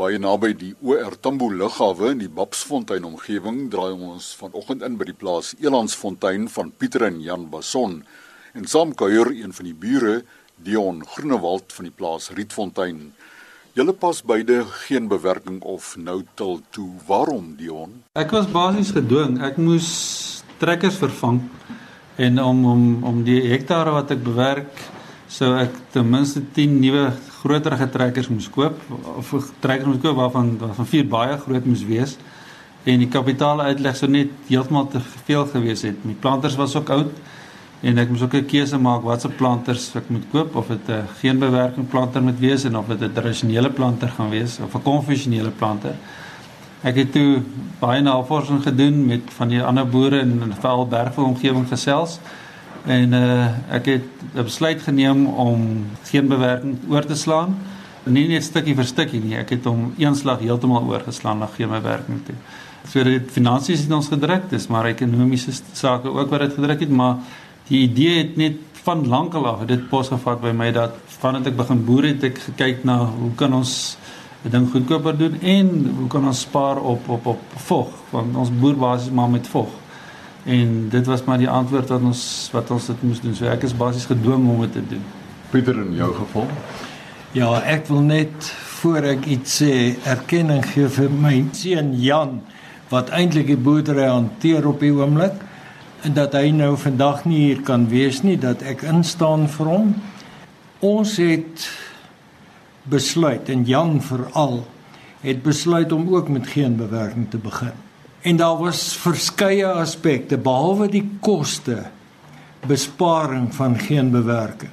Baie naby die OR Tambo lughawe in die Babsfontein omgewing draai ons vanoggend in by die plaas Elandsfontein van Pieter en Jan Bason en saam kuier een van die bure Dion Groenewald van die plaas Rietfontein. Julle pas beide geen bewerking of nou til toe. Waarom Dion? Ek was basies gedwing. Ek moes trekkers vervang en om om om die hektare wat ek bewerk sou ek ten minste 10 nuwe groter getrekkers moes koop? Of trekkers moes koop waarvan van vier baie groot moes wees. En die kapitaal uitleg sou net heeltemal te veel gewees het. My planters was ook oud. En ek moes ook 'n keuse maak watse planters ek moet koop. Of dit 'n geen bewerking planter moet wees en of dit 'n tradisionele planter gaan wees of 'n konvensionele planter. Ek het toe baie navorsing gedoen met van die ander boere in die Vaalbergville omgewing gesels en uh, ek het 'n besluit geneem om geen bewerking oor te slaan. Nie net stukkie vir stukkie nie ek het hom eenslag heeltemal oorgeslaan na geen bewerking toe. So dit finansies het ons gedruk dis maar ekonomiese sake ook wat dit gedruk het maar die idee het net van lankal af dit pos gevat by my dat vandat ek begin boer het ek gekyk na hoe kan ons 'n ding goedkoper doen en hoe kan ons spaar op op op vog want ons boer basies maar met vog En dit was maar die antwoord wat ons wat ons dit moes doen. So ek is basies gedwing om dit te doen. Pieter in jou geval? Ja, ek wil net voor ek iets sê, erkenning gee vir my seun Jan wat eintlik die boerdery hanteer op die oomblik en dat hy nou vandag nie hier kan wees nie dat ek instaan vir hom. Ons het besluit en Jan veral het besluit om ook met geen bewerking te begin. En daar was verskeie aspekte behalwe die koste besparing van geen bewerking.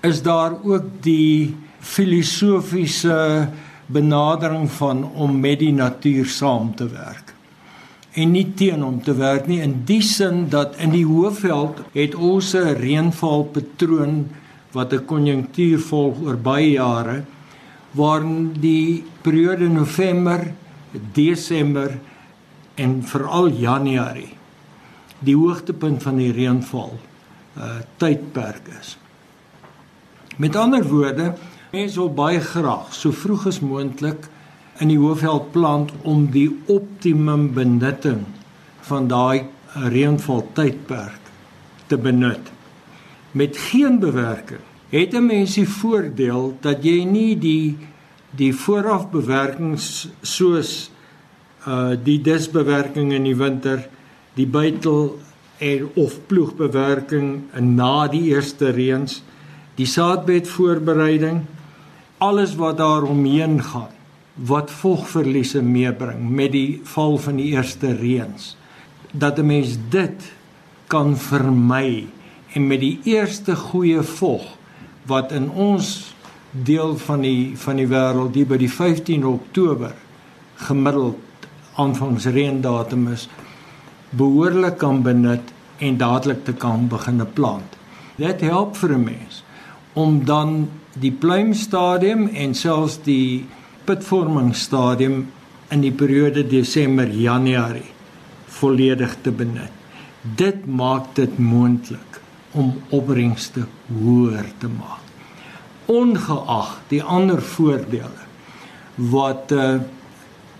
Is daar ook die filosofiese benadering van om met die natuur saam te werk en nie teen hom te werk nie in die sin dat in die hoofveld het ons 'n reënvalpatroon wat 'n konjunktuur volg oor baie jare waarin die periode November, Desember en veral Januarie die hoogtepunt van die reënval uh tydperk is. Met ander woorde, mense wil baie graag so vroeg as moontlik in die hoofveld plant om die optimum benutting van daai reënval tydperk te benut. Met geen bewerking het 'n mens die voordeel dat jy nie die die voorafbewerkings soos uh die disbewerking in die winter, die buitel en of ploegbewerking na die eerste reëns, die saadbed voorbereiding, alles wat daar omheen gaan wat vogverliese meebring met die val van die eerste reëns dat 'n mens dit kan vermy en met die eerste goeie vog wat in ons deel van die van die wêreld hier by die 15 Oktober gemiddeld aanvangsreendatum is behoorlik kan benut en dadelik te kan begin plant. Dit help vir 'n mens om dan die pluimstadium en selfs die pitvormingsstadium in die periode Desember Januarie volledig te benut. Dit maak dit moontlik om opbrengste hoër te maak. Ongeag die ander voordele wat uh,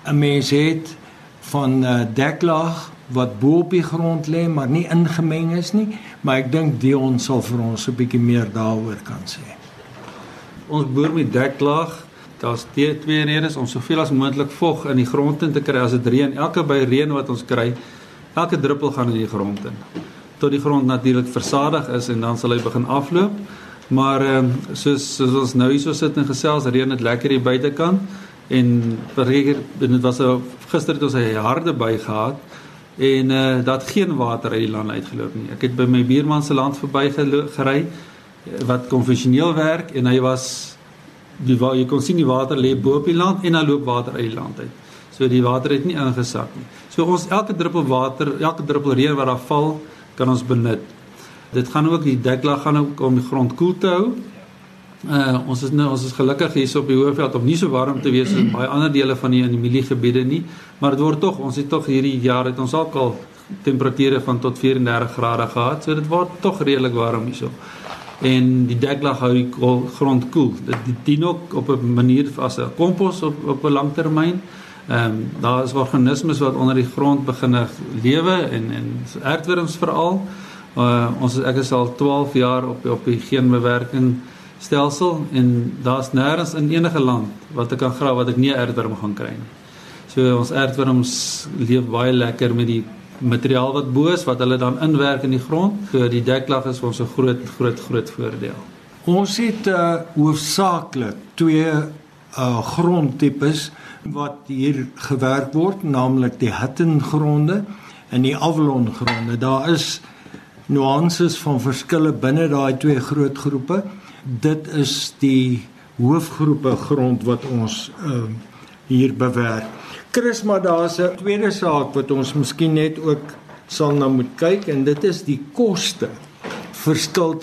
'n mens het van uh, deklaag wat bo op die grond lê maar nie ingemeng is nie, maar ek dink Dion sal vir ons 'n bietjie meer daaroor kan sê. Ons boer met deklaag. Daar's twee redes om soveel as moontlik vog in die grond in te kry as dit reën. Elke by reën wat ons kry, elke druppel gaan in die grond in. Tot die grond natuurlik versadig is en dan sal hy begin afloop. Maar ehm um, soos soos ons nou hierso sit en gesels, reën dit lekker hier buitekant en verreger dit was 'n gister het ons 'n harde by gehad en uh dat geen water uit die land uitgeloop nie. Ek het by my buurman se land verby gery wat konvensioneel werk en hy was die waar jy kon sien die water lê bo op die land en dan loop water uit die land uit. So die water het nie ingesak nie. So ons elke druppel water, elke druppel reën wat daar val, kan ons benut. Dit gaan ook die deklag gaan ook om die grond koel te hou Uh ons is nou ons is gelukkig hier op die Hoëveld om nie so warm te wees soos baie ander dele van die in die mieliegebiede nie, maar dit word tog ons het tog hierdie jaar het ons ook al temperature van tot 34 grade gehad, so dit word tog redelik warm hierso. en die deklag hou die grond koel. Dit dien ook op 'n manier as 'n kompos op op 'n langtermyn. Ehm um, daar is organismes wat onder die grond begin lewe en en aardwurms veral. Uh, ons ek is al 12 jaar op op die geenbewerking stelsel en daar's nêrens in enige land wat ek kan grawe wat ek nie aardwurm gaan kry nie. So ons aardwurms leef baie lekker met die materiaal wat bo is wat hulle dan inwerk in die grond. So die deklag is vir ons 'n groot groot groot voordeel. Ons het uh, hoofsaaklik twee uh grondtipes wat hier gewerk word, naamlik die Hittengronde en die Avalon gronde. Daar is nuances van verskille binne daai twee groot groepe. Dit is die hoofgroepe grond wat ons uh hier bewerk. Chris, maar daar's 'n tweede saak wat ons miskien net ook sal na moet kyk en dit is die koste verskil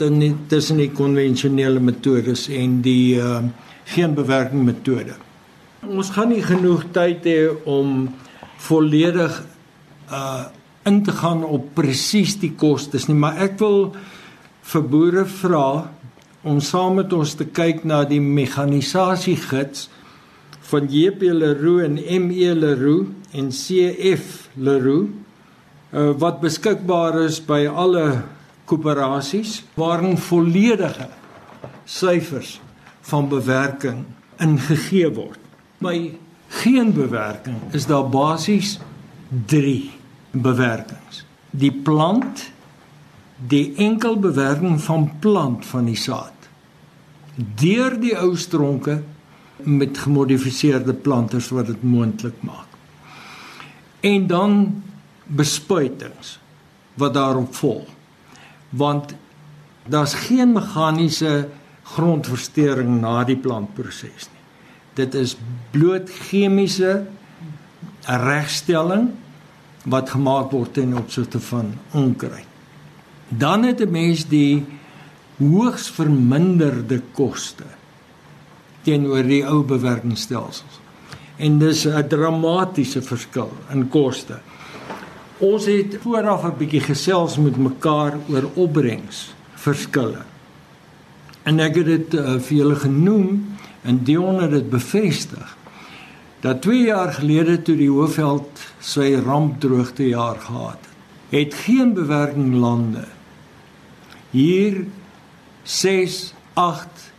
tussen die konvensionele metodes en die uh, geen bewerking metode. Ons gaan nie genoeg tyd hê om volledig uh in te gaan op presies die kostes nie, maar ek wil vir boere vra om saam met ons te kyk na die mekanisasie gids van JP Leroux en ME Leroux en CF Leroux uh, wat beskikbaar is by alle koöperasies waarin volledige syfers van bewerking ingegee word. By geen bewerking is daar basies 3 bewerkings. Die plant die enkel bewerking van plant van die saad deur die ou stronke met gemodifiseerde planters wat dit moontlik maak. En dan bespuitings wat daarop volg. Want daar's geen meganiese grondversteuring na die plantproses nie. Dit is bloot chemiese regstelling wat gemaak word ten opsigte van onkruid. Dan het 'n mens die hoogs verminderde koste teenoor die ou bewerkingsstelsels. En dis 'n dramatiese verskil in koste. Ons het vooraf 'n bietjie gesels met mekaar oor opbrengs verskille. En ek het dit uh, vir julle genoem en Dion het dit bevestig dat 2 jaar gelede toe die Hoofveld sy rampdroogte jaar gehad het, het geen bewerking lande hier 6 8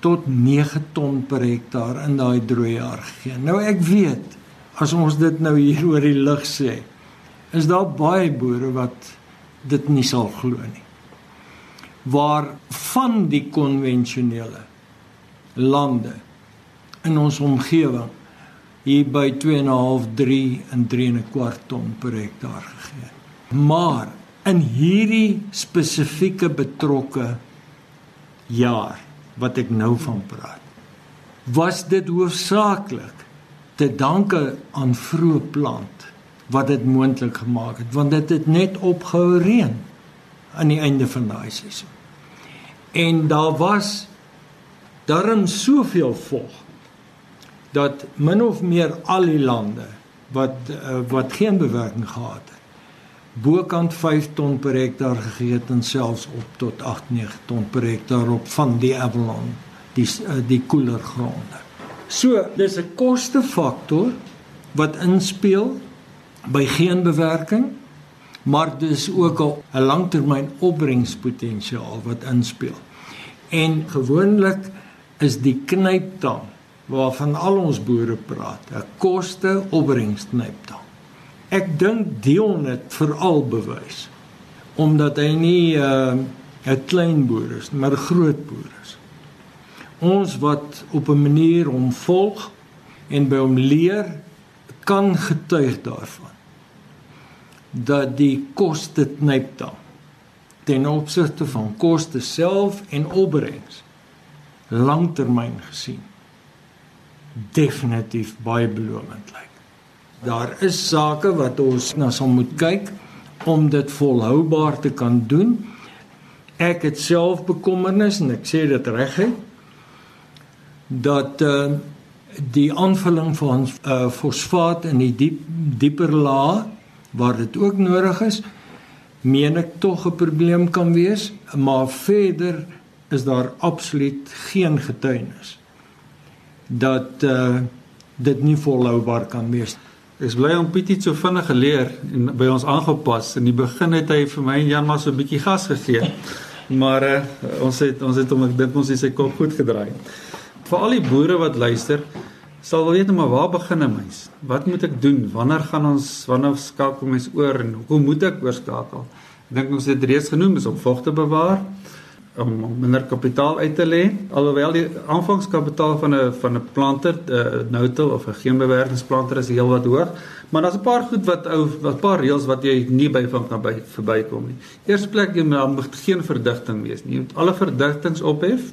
tot 9 ton per hektaar in daai droë jaar gegee. Nou ek weet as ons dit nou hier oor die lig sê, is daar baie boere wat dit nie sal glo nie. Waar van die konvensionele lande in ons omgewing hier by 2.5 3 en 3 en 'n kwart ton per hektaar gegee. Maar in hierdie spesifieke betrokke jaar wat ek nou van praat. Was dit hoofsaaklik te danke aan vroeë plant wat dit moontlik gemaak het want dit het net opgehou reën aan die einde van daai seisoen. En daar was darm soveel vog dat min of meer al die lande wat uh, wat geen bewerking gehad het bokant 5 ton per hektaar gegee het en selfs op tot 8-9 ton per hektaar op van die Avalon, die eh, die koeler gronde. So, dis 'n kostefaktor wat inspel by geen bewerking, maar dis ook 'n langtermyn opbrengspotensiaal wat inspel. En gewoonlik is die knyptang waarvan al ons boere praat, 'n koste-opbrengsknyptang. Ek dink Dion het veral bewys omdat hy nie uh, 'n klein boer is, maar 'n groot boer is. Ons wat op 'n manier hom volg en by hom leer, kan getuig daarvan dat die koste knyp dan ten opsigte van koste self en opbrengs langtermyn gesien definitief baie belovend lyk. Daar is sake wat ons na sal moet kyk om dit volhoubaar te kan doen. Ek het self bekommernis en ek sê dit reguit dat uh, die aanvulling van uh, fosfaat in die diep dieper laag waar dit ook nodig is, meen ek tog 'n probleem kan wees, maar verder is daar absoluut geen getuienis dat uh dit nie volhoubaar kan wees. Ek bly om Pietie so vinnig geleer en by ons aangepas. In die begin het hy vir my en Jan maar so 'n bietjie gas gegee. Maar uh, ons het ons het hom ek dink ons het sy kop goed gedraai. Vir al die boere wat luister, sal wil weet nou maar waar begin 'n mens? Wat moet ek doen? Wanneer gaan ons wanneer skakel mens oor en hoe moet ek oorskakel? Ek dink ons het reeds genoem is om vog te bewaar om minder kapitaal uit te lê alhoewel die aanvangskapitaal van 'n van 'n planter 'n uh, no-till of 'n geenbewerkingsplanter is heelwat hoog maar daar's 'n paar goed wat ou wat paar reëls wat jy nie by van kan by verbykom nie. Eerste plek jy moet geen verdigting wees nie. Jy moet alle verdigtings ophef.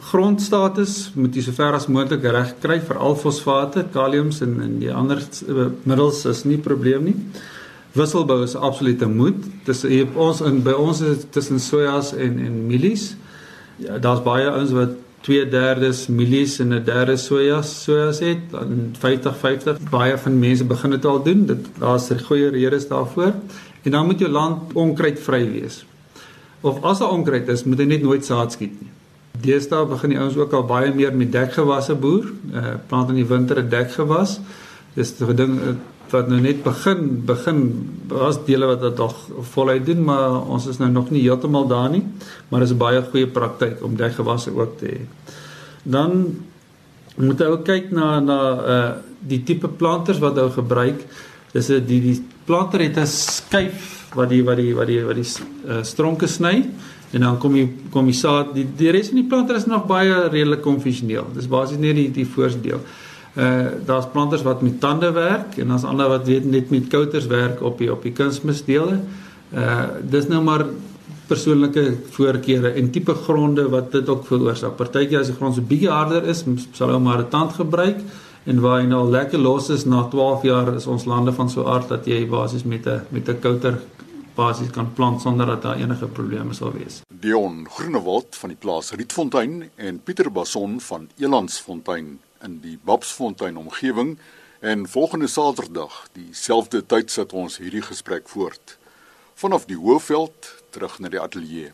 Grondstatus moet jy sover as moontlik reg kry vir al fosfate, kaliums en en die ander uh, middels is nie probleem nie wisselbou is absolute moet. Dis ons in by ons is tussen sojas en en mielies. Ja, daar's baie ouens wat 2/3 mielies en 'n derde sojas sojas het. Dan 50-50 baie van mense begin dit al doen. Dit daar's 'n goeie redes daarvoor. En dan moet jou land onkruidvry wees. Of as daar onkruid is, moet jy net nooit saad skiet nie. Deesdae begin die ouens ook al baie meer met dekgewasse boer. Uh plant in die winter 'n dekgewas. Dis 'n ding wat nou net begin begin was dele wat dit nog voluit doen maar ons is nou nog nie heeltemal daar nie maar is 'n baie goeie praktyk om daai gewasse ook te hê. Dan moet jy ook kyk na na uh die tipe planters wat jy gebruik. Dis 'n die die planter het 'n skuif wat die wat die wat die wat die uh, stronke sny en dan kom jy kom jy saad die die res van die planter is nog baie redelik konvensioneel. Dis basies net die die voorste deel. Uh daar's planters wat met tande werk en daar's ander wat weet net met kouters werk op die op die kunsmisdele. Uh dis nou maar persoonlike voorkeure en tipe gronde wat dit ook veroorsaak. Partykeer as die grond so bietjie harder is, sal ou maar 'n tand gebruik en waar hy nou lekker los is na 12 jaar is ons lande van so aard dat jy basies met 'n met 'n kouter basies kan plant sonder dat daar enige probleme sal wees. Dion Groenewald van die plaas Rietfontein en Pieter Bason van Elandsfontein in die Babsfontein omgewing en volgende Saterdag dieselfde tyd sit ons hierdie gesprek voort. Vanaf die Hoëveld terug na die ateljee